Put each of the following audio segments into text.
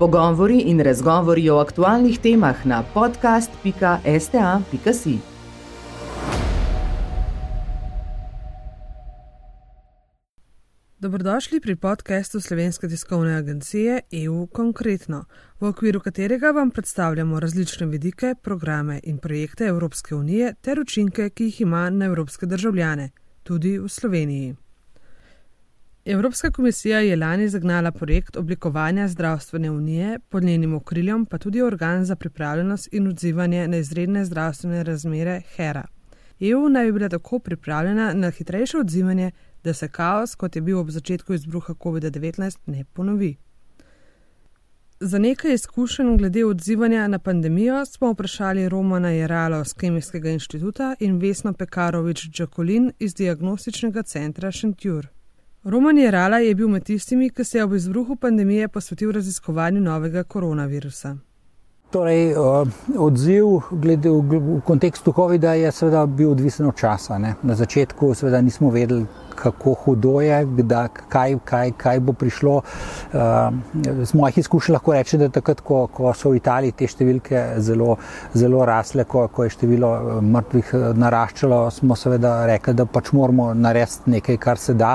Pogovori in razgovori o aktualnih temah na podcast.sta.si. Dobrodošli pri podkastu Slovenske tiskovne agencije EU Konkretno, v okviru katerega vam predstavljamo različne vidike, programe in projekte Evropske unije ter učinke, ki jih ima na evropske državljane, tudi v Sloveniji. Evropska komisija je lani zagnala projekt oblikovanja zdravstvene unije, pod njenim okriljem pa tudi organ za pripravljenost in odzivanje na izredne zdravstvene razmere HERA. EU naj bi bila tako pripravljena na hitrejše odzivanje, da se kaos, kot je bil ob začetku izbruha COVID-19, ne ponovi. Za nekaj izkušenj glede odzivanja na pandemijo smo vprašali Romana Jeralo z Kemijskega inštituta in Vesno Pekarovič Džakolin iz Diagnostičnega centra Šentjur. Roman Jerala je bil med tistimi, ki se je ob izbruhu pandemije posvetil raziskovanju novega koronavirusa. Torej, odziv glede, v kontekstu COVID-a je seveda bil odvisen od časa. Ne. Na začetku seveda nismo vedeli, kako hudo je, da, kaj, kaj, kaj bo prišlo. Z mojih izkušenj lahko rečem, da takrat, ko, ko so v Italiji te številke zelo, zelo rasle, ko, ko je število mrtvih naraščalo, smo seveda rekli, da pač moramo narediti nekaj, kar se da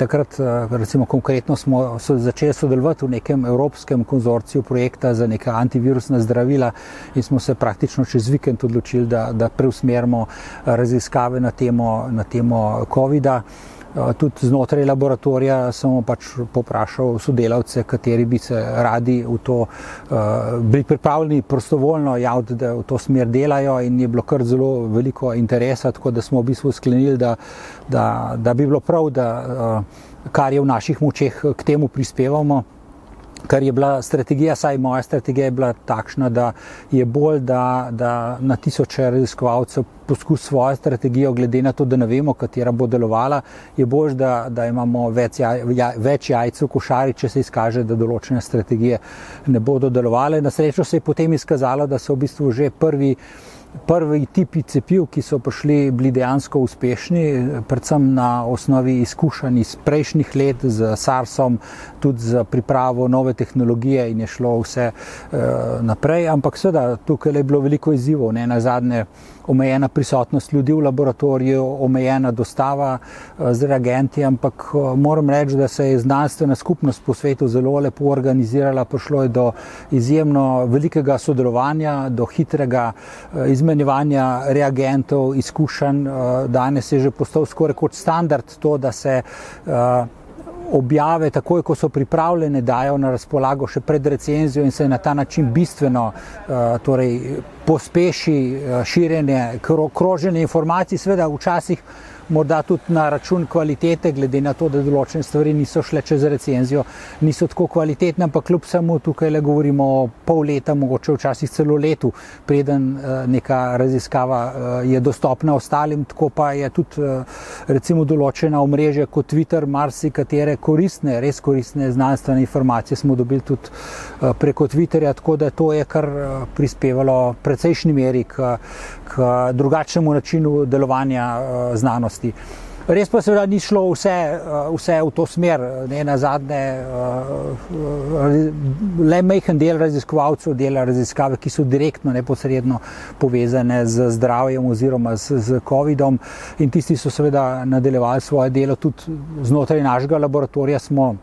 takrat, eh, recimo, konkretno smo so začeli sodelovati v nekem evropskem konzorciju projekta za neka antivirusna zdravila in smo se praktično čez vikend odločili, da, da preusmerimo raziskave na temo, na temo COVID-a. Eh, tudi znotraj laboratorija sem pač poprašal sodelavce, kateri bi se radi v to uh, bili pripravljeni prostovoljno javiti, da v to smer delajo in je bilo kar zelo veliko interesa, tako da smo v bistvu sklenili, da, da, da bi bilo prav, da uh, kar je v naših močeh k temu prispevamo kar je bila strategija, saj moja strategija je bila takšna, da je bolj, da, da na tisoče raziskovalcev poskus svojo strategijo, glede na to, da ne vemo, katera bo delovala, je bolj, da, da imamo več, jaj, ja, več jajcev v košari, če se izkaže, da določene strategije ne bodo delovale. Na srečo se je potem izkazalo, da so v bistvu že prvi prvi tipi cepiv, ki so prišli, bili dejansko uspešni, predvsem na osnovi izkušenj iz prejšnjih let z SARS-om, tudi za pripravo nove tehnologije in je šlo vse uh, naprej. Ampak seveda tukaj je bilo veliko izzivov, ne na zadnje omejena prisotnost ljudi v laboratoriju, omejena dostava uh, z reagenti, ampak uh, moram reči, da se je znanstvena skupnost po svetu zelo lepo organizirala, prišlo je do izjemno velikega sodelovanja, do hitrega uh, izmenjevanja reagentov, izkušenj. Eh, danes je že postal skoraj kot standard to, da se eh, objave, takoj ko so pripravljene, dajo na razpolago še pred recenzijo in se na ta način bistveno eh, torej, pospeši širjenje, kroženje informacij. Sveda včasih morda tudi na račun kvalitete, glede na to, da določene stvari niso šle čez recenzijo, niso tako kvalitetne, ampak kljub samo tukaj le govorimo o pol leta, mogoče včasih celo letu, preden eh, neka raziskava eh, je dostopna ostalim, tako pa je tudi eh, recimo določena omrežja kot Twitter, marsikatere koristne, res koristne znanstvene informacije smo dobili tudi preko Twitterja, tako da to je kar prispevalo precejšnji meri k, k drugačnemu načinu delovanja znanosti znanosti. Res pa seveda ni šlo vse, eh, vse v to smer, ne na zadnje, eh, le majhen del raziskovalcev dela raziskave, ki so direktno, neposredno povezane z zdravjem oziroma z, z COVID-om in tisti so seveda nadaljevali svoje delo tudi znotraj našega laboratorija smo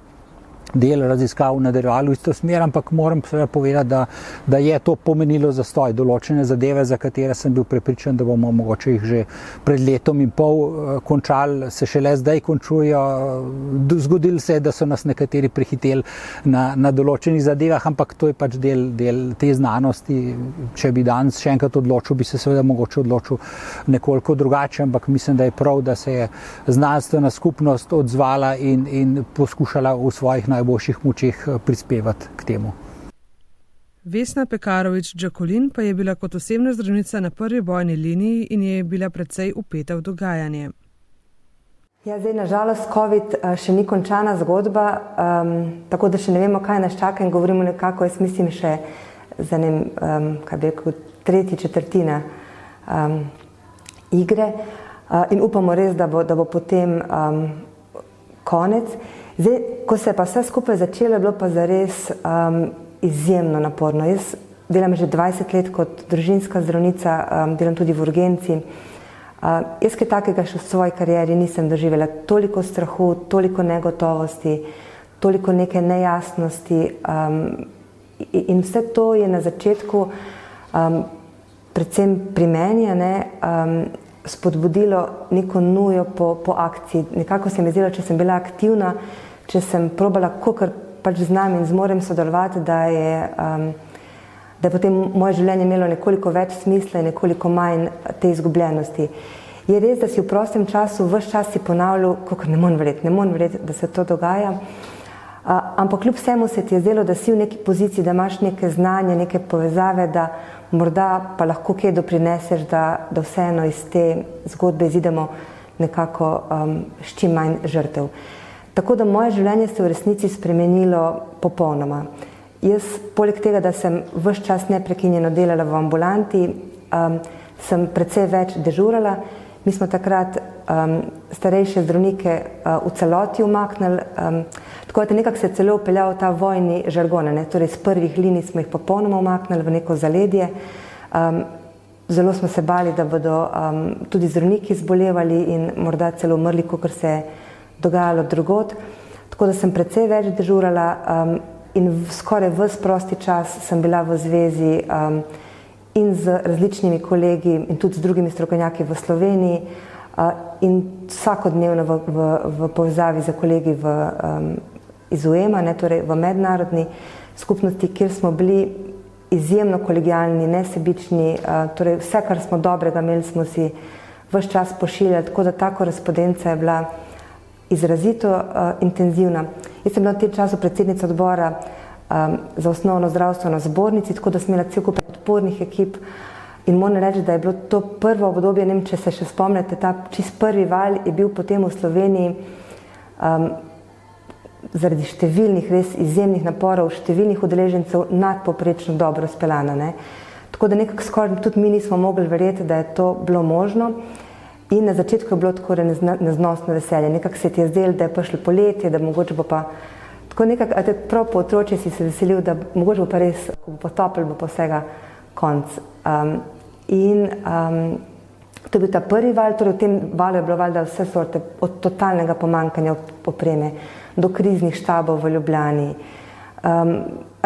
del raziskav nadaljevali v isto smer, ampak moram povedati, da, da je to pomenilo zastoj določene zadeve, za katere sem bil prepričan, da bomo mogoče jih že pred letom in pol uh, končali, se šele zdaj končujo. Zgodilo se je, da so nas nekateri prehiteli na, na določenih zadevah, ampak to je pač del, del te znanosti. Če bi danes še enkrat odločil, bi se seveda mogoče odločil nekoliko drugače, ampak mislim, da je prav, da se je znanstvena skupnost odzvala in, in poskušala v svojih najboljših najboljših močeh eh, prispevati k temu. Vesna Pekarovič Džakolin pa je bila kot osebna zdravnica na prvi bojni liniji in je bila precej upeta v dogajanje. Ja, zdaj, nažalost, COVID eh, še ni končana zgodba, um, tako da še ne vemo, kaj nas čaka in govorimo nekako, jaz mislim, še za ne, um, kaj bi rekel, tretji četrtina um, igre uh, in upamo res, da bo, da bo potem um, konec. Zdaj, ko se je pa vse skupaj začelo, je bilo pa zares um, izjemno naporno. Jaz delam že 20 let kot družinska zdravnica, um, delam tudi v urgenci. Uh, jaz kaj takega še v svoji karieri nisem doživela. Toliko strahu, toliko negotovosti, toliko neke nejasnosti um, in vse to je na začetku, um, predvsem pri meni, ne, um, spodbudilo neko nujo po, po akciji. Nekako se mi zdelo, če sem bila aktivna, če sem probala, kako pač znam in zmorem sodelovati, da je, um, da je potem moje življenje imelo nekoliko več smisla in nekoliko manj te izgubljenosti. Je res, da si v prostem času vse čas si ponavljal, kako ne morem verjeti, ne morem verjeti, da se to dogaja. Uh, ampak kljub vsemu se ti je zdelo, da si v neki poziciji, da imaš neke znanje, neke povezave, da morda pa lahko kaj doprineseš, da, da vseeno iz te zgodbe izidemo nekako um, s čim manj žrtev. Tako da moje življenje se v resnici spremenilo popolnoma. Jaz, poleg tega, da sem vse čas neprekinjeno delala v ambulanti, um, sem precej več dežurala. Mi smo takrat um, starejše zdravnike uh, v celoti umaknili, um, tako da nekako se je celo upeljal ta vojni žargon. Torej, z prvih linij smo jih popolnoma umaknili v neko zaledje. Um, zelo smo se bali, da bodo um, tudi zdravniki zbolevali in morda celo umrli, kot se je dogajalo drugot. Tako da sem precej več dežurala um, in v skoraj vse prosti čas sem bila v zvezi um, in z različnimi kolegi in tudi z drugimi strokovnjaki v Sloveniji uh, in vsakodnevno v, v, v povezavi z kolegi v, um, iz UEMA, ne, torej v mednarodni skupnosti, kjer smo bili izjemno kolegijalni, nesebični, uh, torej vse, kar smo dobrega imeli, smo si vse čas pošiljali, tako da ta korespondenca je bila izrazito uh, intenzivna. Jaz sem bila v tem času predsednica odbora um, za osnovno zdravstveno zbornici, tako da sem imela cel kup podpornih ekip in moram reči, da je bilo to prvo obdobje, ne vem, če se še spomnite, ta čist prvi val je bil potem v Sloveniji um, zaradi številnih res izjemnih naporov, številnih udeležencev nadpoprečno dobro speljana. Tako da nekako skoraj tudi mi nismo mogli verjeti, da je to bilo možno. In na začetku je bilo tako neznosno veselje, nekako se ti je zdelo, da je prišlo poletje, da mogoče bo pa tako nekako, a te prav po otroče si se veselil, da mogoče bo pa res, ko bo potopil, bo pa vsega konc. Um, in um, to je bil ta prvi val, torej v tem valu je bilo valjda vse sorte, od totalnega pomankanja opreme do kriznih štabov v Ljubljani. Um,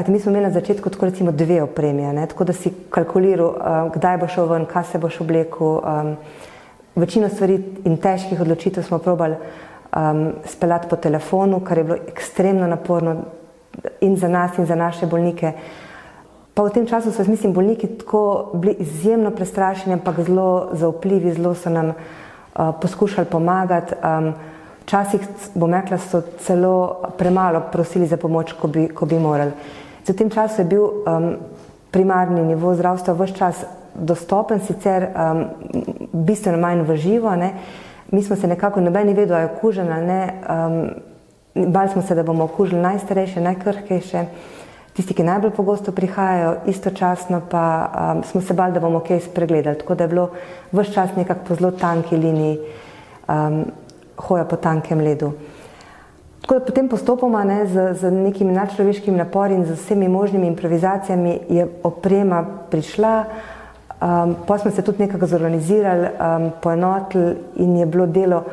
mi smo imeli na začetku tako recimo dve opremije, tako da si kalkuliral, uh, kdaj bo šel ven, kaj se boš oblekel. Um, Večino stvari in težkih odločitev smo probali um, speljati po telefonu, kar je bilo ekstremno naporno in za nas, in za naše bolnike. Pa v tem času so, mislim, bolniki tako bili izjemno prestrašeni, ampak zelo zaupljivi, zelo so nam uh, poskušali pomagati. Um, včasih, bom rekla, so celo premalo prosili za pomoč, ko bi, ko bi morali. V tem času je bil um, primarni nivo zdravstva vse čas dostopen, sicer um, bistveno manj v živo. Ne. Mi smo se nekako, noben ni vedel, da je okužen ali ne. Um, bali smo se, da bomo okužili najstarejše, najkrhkejše, tisti, ki najbolj pogosto prihajajo, istočasno pa um, smo se bali, da bomo kaj spregledali. Tako da je bilo vse čas nekako po zelo tanki liniji um, hoja po tankem ledu. Tako da potem postopoma ne, z, z nekimi nadčloveškimi napori in z vsemi možnimi improvizacijami je oprema prišla. Um, pa smo se tudi nekako zorganizirali, um, poenotili in je bilo delo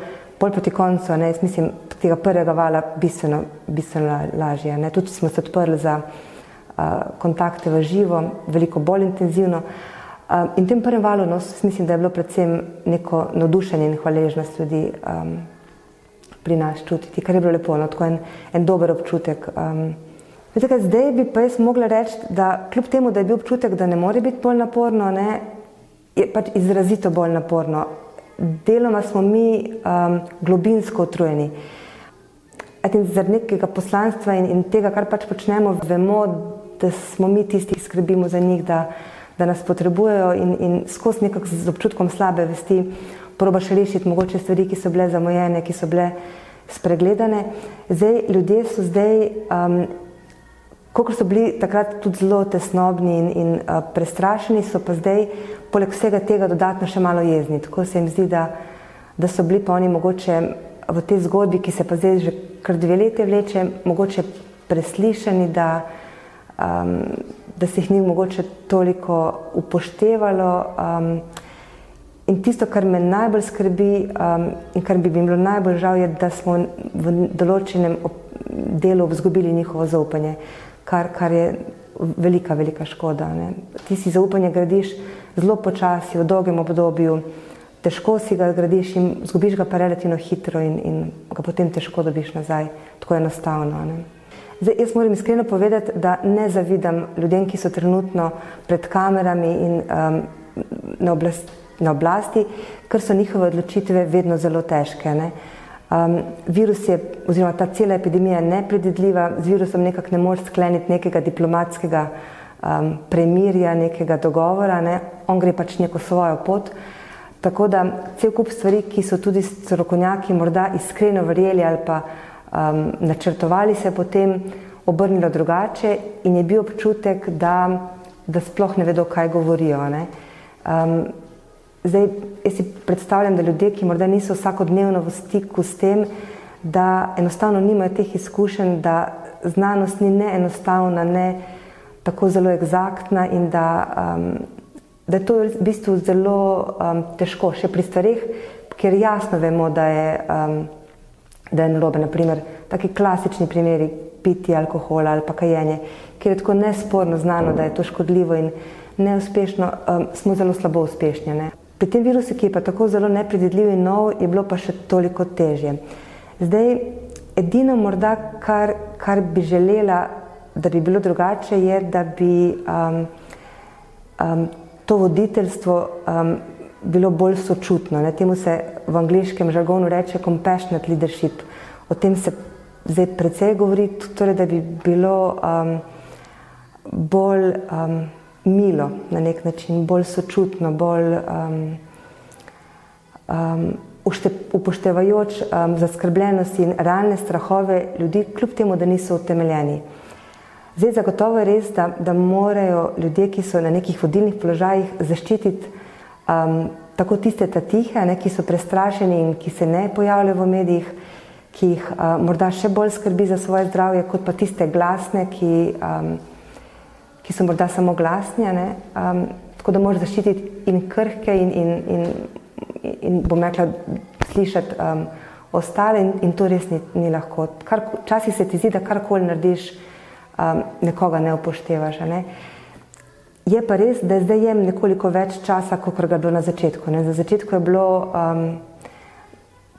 bolj proti koncu, ne, jaz mislim, tega prvega vala bistveno, bistveno lažje. Ne. Tudi smo se odprli za uh, kontakte v živo, veliko bolj intenzivno. Um, in v tem prvem valu, no, mislim, da je bilo predvsem neko navdušenje in hvaležnost ljudi um, pri nas čutiti, kar je bilo lepo, no, tako en, en dober občutek. Um, Kaj, zdaj bi pa jaz mogla reči, da kljub temu, da je bil občutek, da ne more biti bolj naporno, ne, je pač izrazito bolj naporno. Deloma smo mi um, globinsko utrujeni. Zaradi nekega poslanstva in, in tega, kar pač počnemo, vemo, da smo mi tisti, ki skrbimo za njih, da, da nas potrebujejo in, in skozi nekako z občutkom slabe vesti probaš rešiti mogoče stvari, ki so bile zamojene, ki so bile spregledane. Zdaj, ljudje so zdaj. Um, Kako so bili takrat tudi zelo tesnobni in, in uh, prestrašeni, so pa zdaj, poleg vsega tega, dodatno še malo jezni. Tako se jim zdi, da, da so bili pa oni mogoče v tej zgodbi, ki se pa zdaj že kar dve leti vleče, mogoče preslišani, da, um, da se jih ni mogoče toliko upoštevalo. Um, in tisto, kar me najbolj skrbi um, in kar bi mi bilo najbolj žal, je, da smo v določenem delu izgubili njihovo zaupanje, kar, kar je velika, velika škoda. Ne. Ti si zaupanje gradiš zelo počasi, v dolgem obdobju, težko si ga gradiš in zgubiš ga pa relativno hitro in, in ga potem težko dobiš nazaj, tako enostavno. Ne. Zdaj, jaz moram iskreno povedati, da ne zavidam ljudem, ki so trenutno pred kamerami in um, na, oblast, na oblasti, ker so njihove odločitve vedno zelo težke. Ne. Um, virus je, oziroma ta cela epidemija je nepredvidljiva, z virusom nekako ne moreš skleniti nekega diplomatskega um, premirja, nekega dogovora, ne. on gre pač neko svojo pot. Tako da cel kup stvari, ki so tudi strokovnjaki morda iskreno verjeli ali pa um, načrtovali, se potem obrnilo drugače in je bil občutek, da, da sploh ne vedo, kaj govorijo. Ne. Um, Zdaj, jaz si predstavljam, da ljudje, ki morda niso vsakodnevno v stiku s tem, da enostavno nimajo teh izkušenj, da znanost ni ne enostavna, ne tako zelo egzaktna in da, um, da je to v bistvu zelo um, težko, še pri stvarih, ker jasno vemo, da je, um, da je narobe. Naprimer, taki klasični primeri piti alkohola ali pa kajenje, ker je tako nesporno znano, da je to škodljivo in neuspešno, um, smo zelo slabo uspešni. Ne? Pri tem virusu, ki je pa tako zelo nepredvidljiv in nov, je bilo pa še toliko težje. Zdaj, edino morda, kar, kar bi želela, da bi bilo drugače, je, da bi um, um, to voditeljstvo um, bilo bolj sočutno. Ne? Temu se v angliškem žargonu reče compassionate leadership. O tem se zdaj precej govori, torej, da bi bilo um, bolj. Um, milo na nek način, bolj sočutno, bolj um, um, upoštevajoč um, zaskrbljenosti in realne strahove ljudi, kljub temu, da niso utemeljeni. Zdaj, zagotovo je res, da, da morajo ljudje, ki so na nekih vodilnih položajih, zaščititi um, tako tiste tihe, ne, ki so prestrašeni in ki se ne pojavljajo v medijih, ki jih uh, morda še bolj skrbi za svoje zdravje, kot pa tiste glasne, ki. Um, ki so morda samo glasni, um, tako da moraš zaščititi in krhke, in, in, in, in bom rekla, slišati um, ostale, in, in to res ni, ni lahko. Včasih se ti zdi, da karkoli narediš, um, nekoga ne upoštevaš. Ne? Je pa res, da zdaj jem nekoliko več časa, kot ga je bilo na začetku. Ne? Na začetku je bilo um,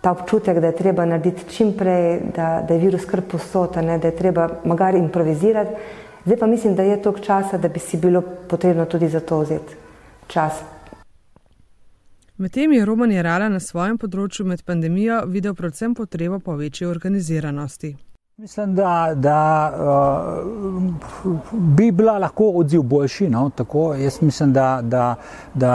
ta občutek, da je treba narediti čim prej, da, da je virus kar posota, da je treba magari improvizirati. Zdaj pa mislim, da je toliko časa, da bi si bilo potrebno tudi za to vzeti čas. Medtem je Roman Jarala na svojem področju med pandemijo videl predvsem potrebo po večji organiziranosti. Mislim, da, da uh, bi bila lahko odziv boljši. No? Tako, jaz mislim, da, da, da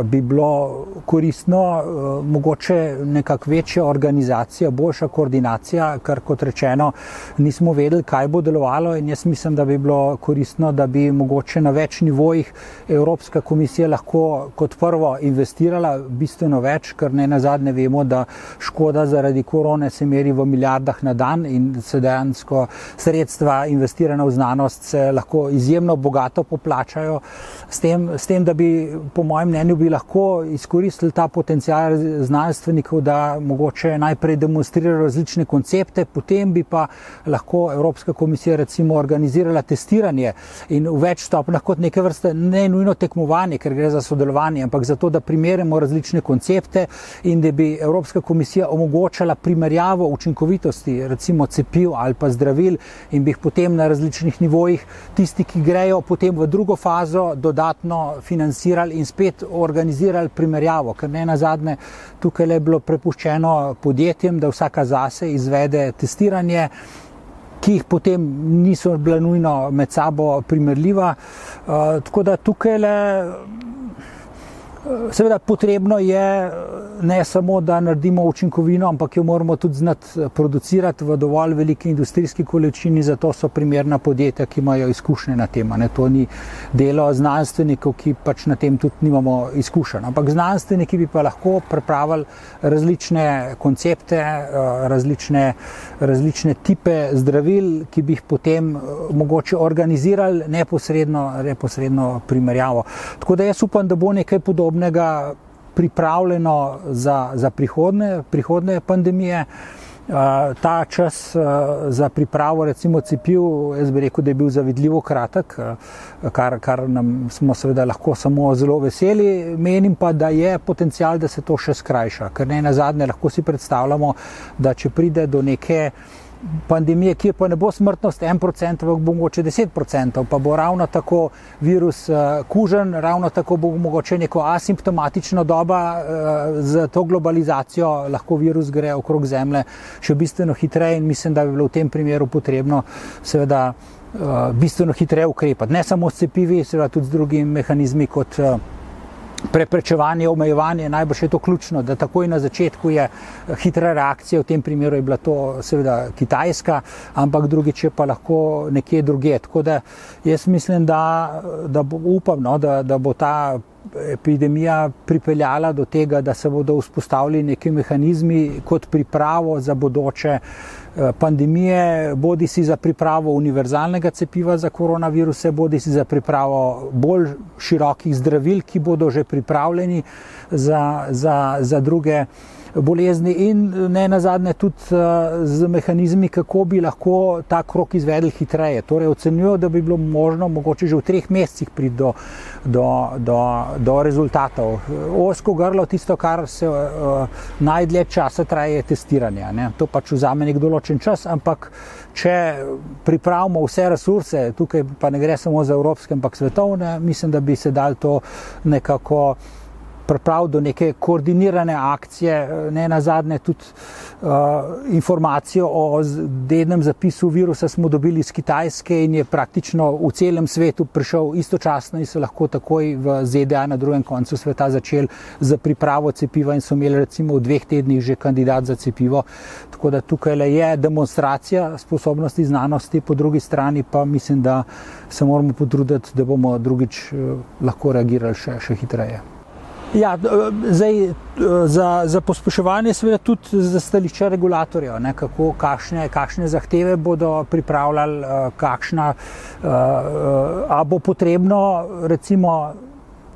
uh, bi bilo koristno uh, mogoče nekako večja organizacija, boljša koordinacija, ker kot rečeno nismo vedeli, kaj bo delovalo in jaz mislim, da bi bilo koristno, da bi mogoče na več nivojih Evropska komisija lahko kot prvo investirala bistveno več, ker ne na zadnje vemo, da škoda zaradi korone se meri v milijardah na dan in se dejansko sredstva investirana v znanost se lahko izjemno bogato poplačajo. S tem, s tem, da bi, po mojem mnenju, bi lahko izkoristili ta potencial znanstvenikov, da mogoče najprej demonstrirajo različne koncepte, potem bi pa lahko Evropska komisija recimo organizirala testiranje in v več stopnjah kot neke vrste ne nujno tekmovanje, ker gre za sodelovanje, ampak zato, da primerjamo različne koncepte in da bi Evropska komisija omogočala primerjavo učinkovitosti recimo cepiv ali pa zdravil in bi jih potem na različnih nivojih, tisti, ki grejo potem v drugo fazo, dodatno financirali in spet organizirali primerjavo, ker ne na zadnje tukaj le bilo prepuščeno podjetjem, da vsaka zase izvede testiranje ki jih potem niso bila nujno med sabo primerljiva. Uh, tako da tukaj le Seveda, potrebno je ne samo, da naredimo učinkovino, ampak jo moramo tudi znati producirati v dovolj veliki industrijski količini, zato so primerna podjetja, ki imajo izkušnje na tem. Ne? To ni delo znanstvenikov, ki pač na tem tudi nimamo izkušenj. Ampak znanstveniki bi pa lahko pripravili različne koncepte, različne, različne tipe zdravil, ki bi jih potem mogoče organizirali neposredno, neposredno primerjavo. Tako da jaz upam, da bo nekaj podobnega podobnega pripravljeno za, za prihodne, prihodne pandemije. Uh, ta čas uh, za pripravo, recimo, cepiv, jaz bi rekel, da je bil zavidljivo kratek, uh, kar, kar nam smo seveda lahko samo zelo veseli. Menim pa, da je potencial, da se to še skrajša, ker ne na zadnje lahko si predstavljamo, da če pride do neke pandemije, kjer pa ne bo smrtnost 1%, ampak bo mogoče 10%, pa bo ravno tako virus uh, kužen, ravno tako bo mogoče neko asimptomatična doba uh, z to globalizacijo, lahko virus gre okrog Zemlje še bistveno hitreje in mislim, da bi bilo v tem primeru potrebno seveda uh, bistveno hitreje ukrepati. Ne samo s cepivi, seveda tudi z drugimi mehanizmi kot preprečevanje, omejevanje, najbrž je to ključno, da takoj na začetku je eh, hitra reakcija, v tem primeru je bila to seveda Kitajska, ampak drugič je pa lahko nekje druge. Tako da jaz mislim, da, da bo, upam, no, da, da bo ta epidemija pripeljala do tega, da se bodo vzpostavili neki mehanizmi kot pripravo za bodoče eh, pandemije, bodi si za pripravo univerzalnega cepiva za koronaviruse, bodi si za pripravo bolj širokih zdravil, ki bodo že pripravljeni za, za, za druge bolezni in ne na zadnje tudi eh, z mehanizmi, kako bi lahko ta krok izvedli hitreje. Torej ocenjujo, da bi bilo možno mogoče že v treh mesecih priti do, do, do, do rezultatov. Osko grlo, tisto, kar se uh, najdlje časa traje, je testiranje. Ne? To pač vzame nek določen čas, ampak če pripravimo vse resurse, tukaj pa ne gre samo za evropske, ampak svetovne, mislim, da bi se dal to nekako pripraviti do neke koordinirane akcije, ne na zadnje tudi uh, informacijo o dednem zapisu virusa smo dobili iz Kitajske in je praktično v celem svetu prišel istočasno in se lahko takoj v ZDA na drugem koncu sveta začel za pripravo cepiva in so imeli recimo v dveh tednih že kandidat za cepivo. Tako da tukaj le je demonstracija sposobnosti znanosti, po drugi strani pa mislim, da se moramo potruditi, da bomo drugič uh, lahko reagirali še, še hitreje. Ja, zdaj, za, za pospeševanje, seveda tudi za stališče regulatorjev, ne, kako, kakšne, kakšne zahteve bodo pripravljali, kakšna, a bo potrebno recimo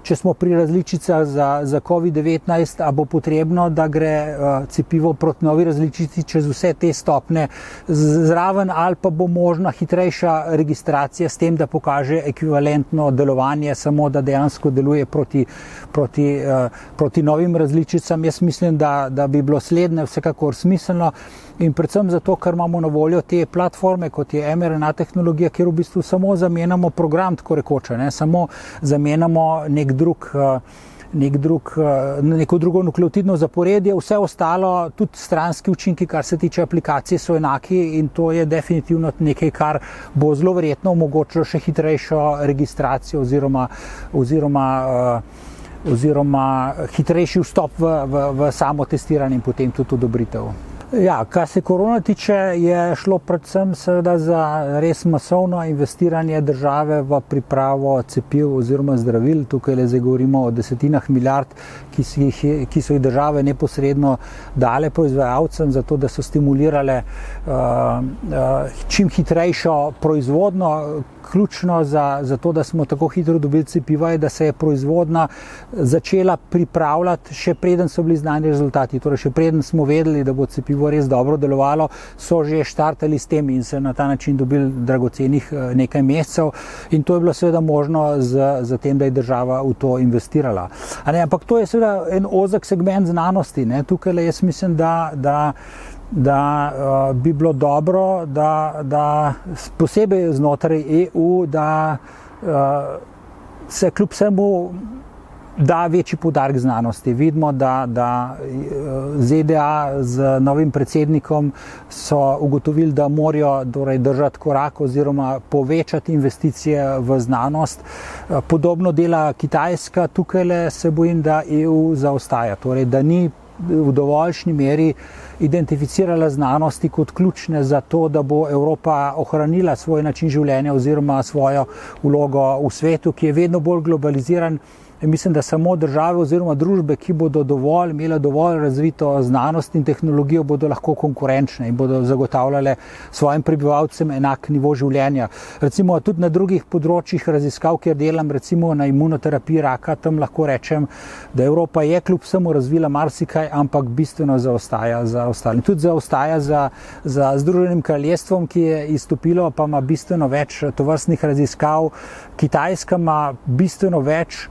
če smo pri različicah za, za COVID-19, a bo potrebno, da gre uh, cepivo proti novi različici čez vse te stopne zraven, ali pa bo možna hitrejša registracija s tem, da pokaže ekvivalentno delovanje, samo da dejansko deluje proti, proti, uh, proti novim različicam. Jaz mislim, da, da bi bilo slednje vsekakor smiselno in predvsem zato, ker imamo na voljo te platforme, kot je mRNA tehnologija, kjer v bistvu samo zamenjamo program, tako rekoče, ne? samo zamenjamo nek drug. Uh, Nek drug, eh, neko drugo nukleotidno zaporedje, vse ostalo, tudi stranski učinki, kar se tiče aplikacije, so enaki in to je definitivno nekaj, kar bo zelo verjetno omogočilo še hitrejšo registracijo oziroma, oziroma, uh, oziroma hitrejši vstop v, v, v samo testiranje in potem tudi odobritev. Ja, kar se korona tiče, je šlo predvsem za res masovno investiranje države v pripravo cepiv oziroma zdravil. Tukaj le zdaj govorimo o desetinah milijard, ki, jih, ki so jih države neposredno dale proizvajalcem, zato da so stimulirale uh, uh, čim hitrejšo proizvodno, ključno za, za to, da smo tako hitro dobili cepiva, je, da se je proizvodna začela pripravljati, še preden so bili znani rezultati. Torej, še preden smo vedeli, da bo cepivo res dobro delovalo, so že štartali s tem in se na ta način dobili dragocenih eh, nekaj mesecev. In to je bilo seveda možno z, z tem, da je država v to investirala. Ne, ampak to je seveda en ozek segment znanosti. Ne. Tukaj le jaz mislim, da. da da uh, bi bilo dobro, da, da posebej znotraj EU, da uh, se kljub vsemu da večji podarek znanosti. Vidimo, da, da ZDA z novim predsednikom so ugotovili, da morajo torej, držati korak oziroma povečati investicije v znanost. Podobno dela Kitajska, tukaj le se bojim, da EU zaostaja, torej, da ni v dovoljšni meri identificirala znanosti kot ključne za to, da bo Evropa ohranila svoj način življenja oziroma svojo vlogo v svetu, ki je vedno bolj globaliziran. Mislim, da samo države oziroma družbe, ki bodo dovolj, imele dovolj razvito znanost in tehnologijo, bodo lahko konkurenčne in bodo zagotavljale svojim prebivalcem enak nivo življenja. Recimo tudi na drugih področjih raziskav, kjer delam, recimo na imunoterapiji raka, tam lahko rečem, da Evropa je kljub vsemu razvila marsikaj, ampak bistveno zaostaja za ostali. Tudi zaostaja za, za Združenim kraljestvom, ki je izstopilo, pa ima bistveno več tovrstnih raziskav. Kitajska ima bistveno več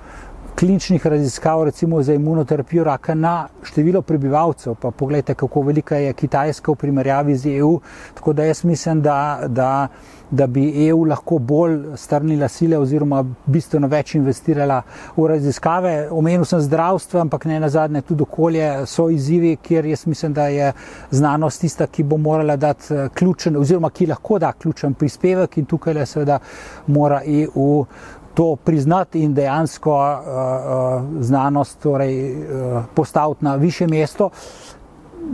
kliničnih raziskav, recimo za imunoterapijo raka na število prebivalcev. Pa pogledajte, kako velika je Kitajska v primerjavi z EU. Tako da jaz mislim, da, da, da bi EU lahko bolj strnila sile oziroma bistveno več investirala v raziskave. Omenil sem zdravstvo, ampak ne na zadnje tudi okolje so izzivi, kjer jaz mislim, da je znanost tista, ki bo morala dati ključen oziroma ki lahko da ključen prispevek in tukaj le seveda mora EU to priznati in dejansko uh, znanost torej, uh, postaviti na više mesto.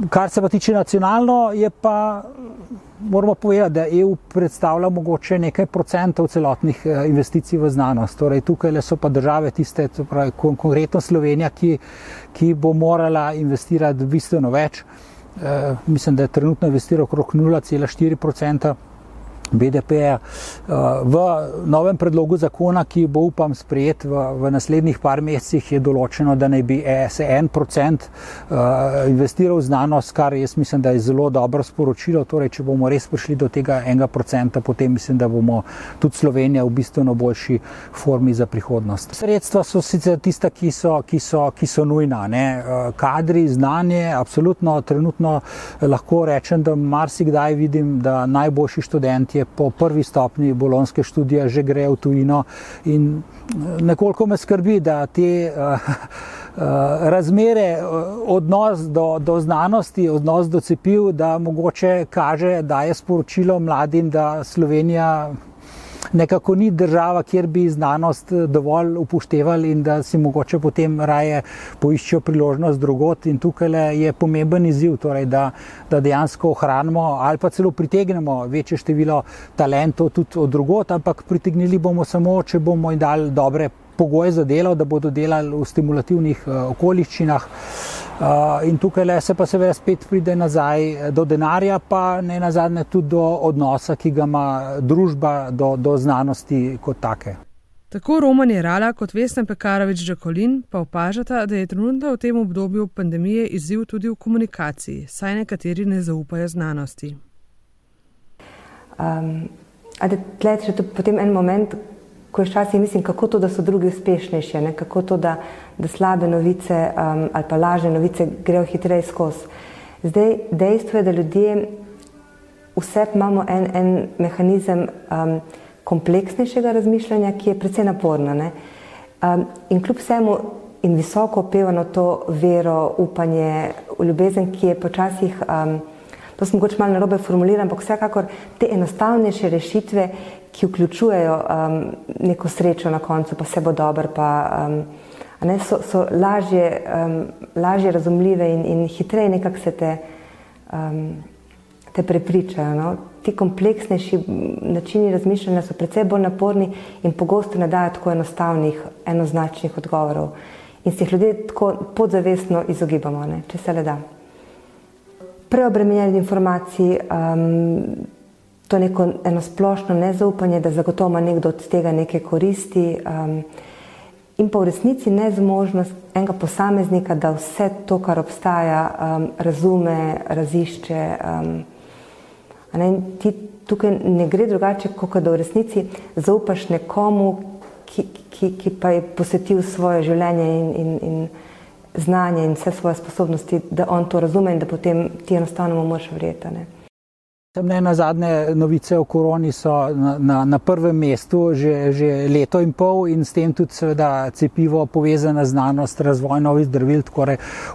Kar se pa tiče nacionalno, je pa moramo povedati, da EU predstavlja mogoče nekaj procentov celotnih investicij v znanost. Torej, tukaj so pa države tiste, pravi, konkretno Slovenija, ki, ki bo morala investirati bistveno več. E, mislim, da je trenutno investiral okrog 0,4 procenta. BDP-ja. V novem predlogu zakona, ki bo upam sprejet v, v naslednjih par mesecih, je določeno, da naj bi se en procent investiral v znanost, kar jaz mislim, da je zelo dobro sporočilo. Torej, če bomo res prišli do tega enega procenta, potem mislim, da bomo tudi Slovenija v bistveno boljši formi za prihodnost. Sredstva so sicer tista, ki so, ki so, ki so nujna. Ne? Kadri, znanje, absolutno trenutno lahko rečem, da marsikdaj vidim, da najboljši študenti je po prvi stopni bolonske študije že grejo v tujino in eh, nekoliko me skrbi, da te uh, uh, razmere, odnos do, do znanosti, odnos do cepiv, da mogoče kaže, da je sporočilo mladim, da Slovenija nekako ni država, kjer bi znanost eh, dovolj upoštevali in da si mogoče potem raje poiščejo priložnost drugot. In tukaj je pomemben izziv, torej da, da dejansko ohranimo ali pa celo pritegnemo večje število talentov tudi od drugot, ampak pritegnili bomo samo, če bomo jim dali dobre pogoje za delo, da bodo delali v stimulativnih uh, okoliščinah. Uh, in tukaj le se pa seveda spet pride nazaj eh, do denarja, pa ne nazadnje tudi do odnosa, ki ga ima družba do, do znanosti kot take. Tako Roman Jerala kot Vesna Pekarovič Žakolin pa opažata, da je trenutno v tem obdobju pandemije izziv tudi v komunikaciji, saj nekateri ne zaupajo znanosti. Um, Tleh je potem en moment, ko je včasih mislim, kako to, da so drugi uspešnejši, ne? kako to, da, da slabe novice um, ali pa lažne novice grejo hitreje skozi. Zdaj, dejstvo je, da ljudje vse imamo en, en mehanizem um, kompleksnejšega razmišljanja, ki je precej naporno. Um, in kljub vsemu in visoko opevano to vero, upanje ljubezen, ki je počasih. Um, To sem mogoče malo narobe formuliral, ampak vsekakor te enostavnejše rešitve, ki vključujejo um, neko srečo na koncu, pa vse bo dobro, pa um, ne, so, so lažje, um, lažje razumljive in, in hitreje nekako se te, um, te prepričajo. No? Ti kompleksnejši načini razmišljanja so precej bolj naporni in pogosto ne dajo tako enostavnih, enoznačnih odgovorov. In se jih ljudje tako podzavestno izogibamo, ne? če se le da. Preobremenjeni informacij, um, to neko eno splošno nezaupanje, da zagotovo ima nekdo od tega nekaj koristi, um, in pa v resnici nezmožnost enega posameznika, da vse to, kar obstaja, um, razume, razišče. Um, ne, ti tukaj ne gre drugače, kot da v resnici zaupaš nekomu, ki, ki, ki pa je posvetil svoje življenje in, in, in znanje in vse svoje sposobnosti, da on to razume in da potem ti enostavno moraš verjeti. Ne na zadnje novice o koroni so na, na, na prvem mestu že, že leto in pol in s tem tudi seveda cepivo povezana znanost, razvoj novih zdravil.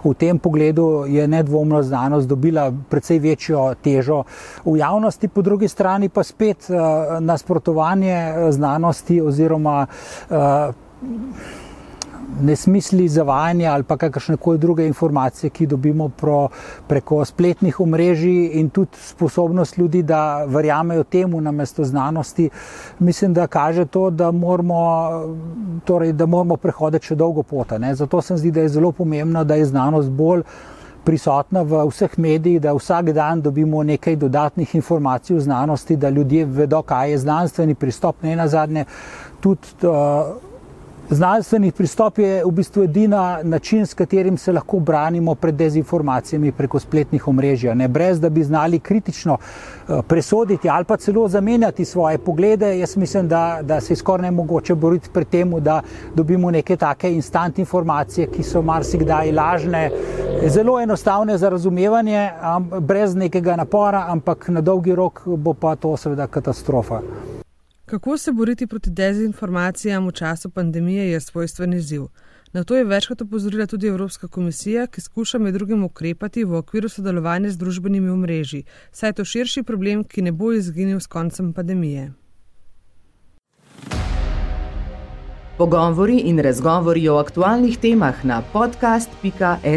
V tem pogledu je nedvomno znanost dobila precej večjo težo v javnosti, po drugi strani pa spet uh, nasprotovanje znanosti oziroma uh, nesmisli zavajanja ali pa kakršne koli druge informacije, ki dobimo pro, preko spletnih omrežij in tudi sposobnost ljudi, da verjamejo temu namesto znanosti, mislim, da kaže to, da moramo, torej, da moramo prehoditi še dolgo pota. Ne. Zato se mi zdi, da je zelo pomembno, da je znanost bolj prisotna v vseh medijih, da vsak dan dobimo nekaj dodatnih informacij o znanosti, da ljudje vedo, kaj je znanstveni pristop, ne na zadnje. Tudi, uh, Znanstveni pristop je v bistvu edina način, s katerim se lahko branimo pred dezinformacijami preko spletnih omrežij. Ne brez da bi znali kritično eh, presoditi ali pa celo zamenjati svoje poglede. Jaz mislim, da, da se je skoraj ne mogoče boriti pred tem, da dobimo neke take instant informacije, ki so marsikdaj lažne, zelo enostavne za razumevanje, brez nekega napora, ampak na dolgi rok bo pa to seveda katastrofa. Kako se boriti proti dezinformacijam v času pandemije je svojstven izziv. Na to je večkrat opozorila tudi Evropska komisija, ki skuša med drugim ukrepati v okviru sodelovanja z družbenimi omrežji, saj je to širši problem, ki ne bo izginil s koncem pandemije. Pogovori in razgovori o aktualnih temah na podcast.sta.si.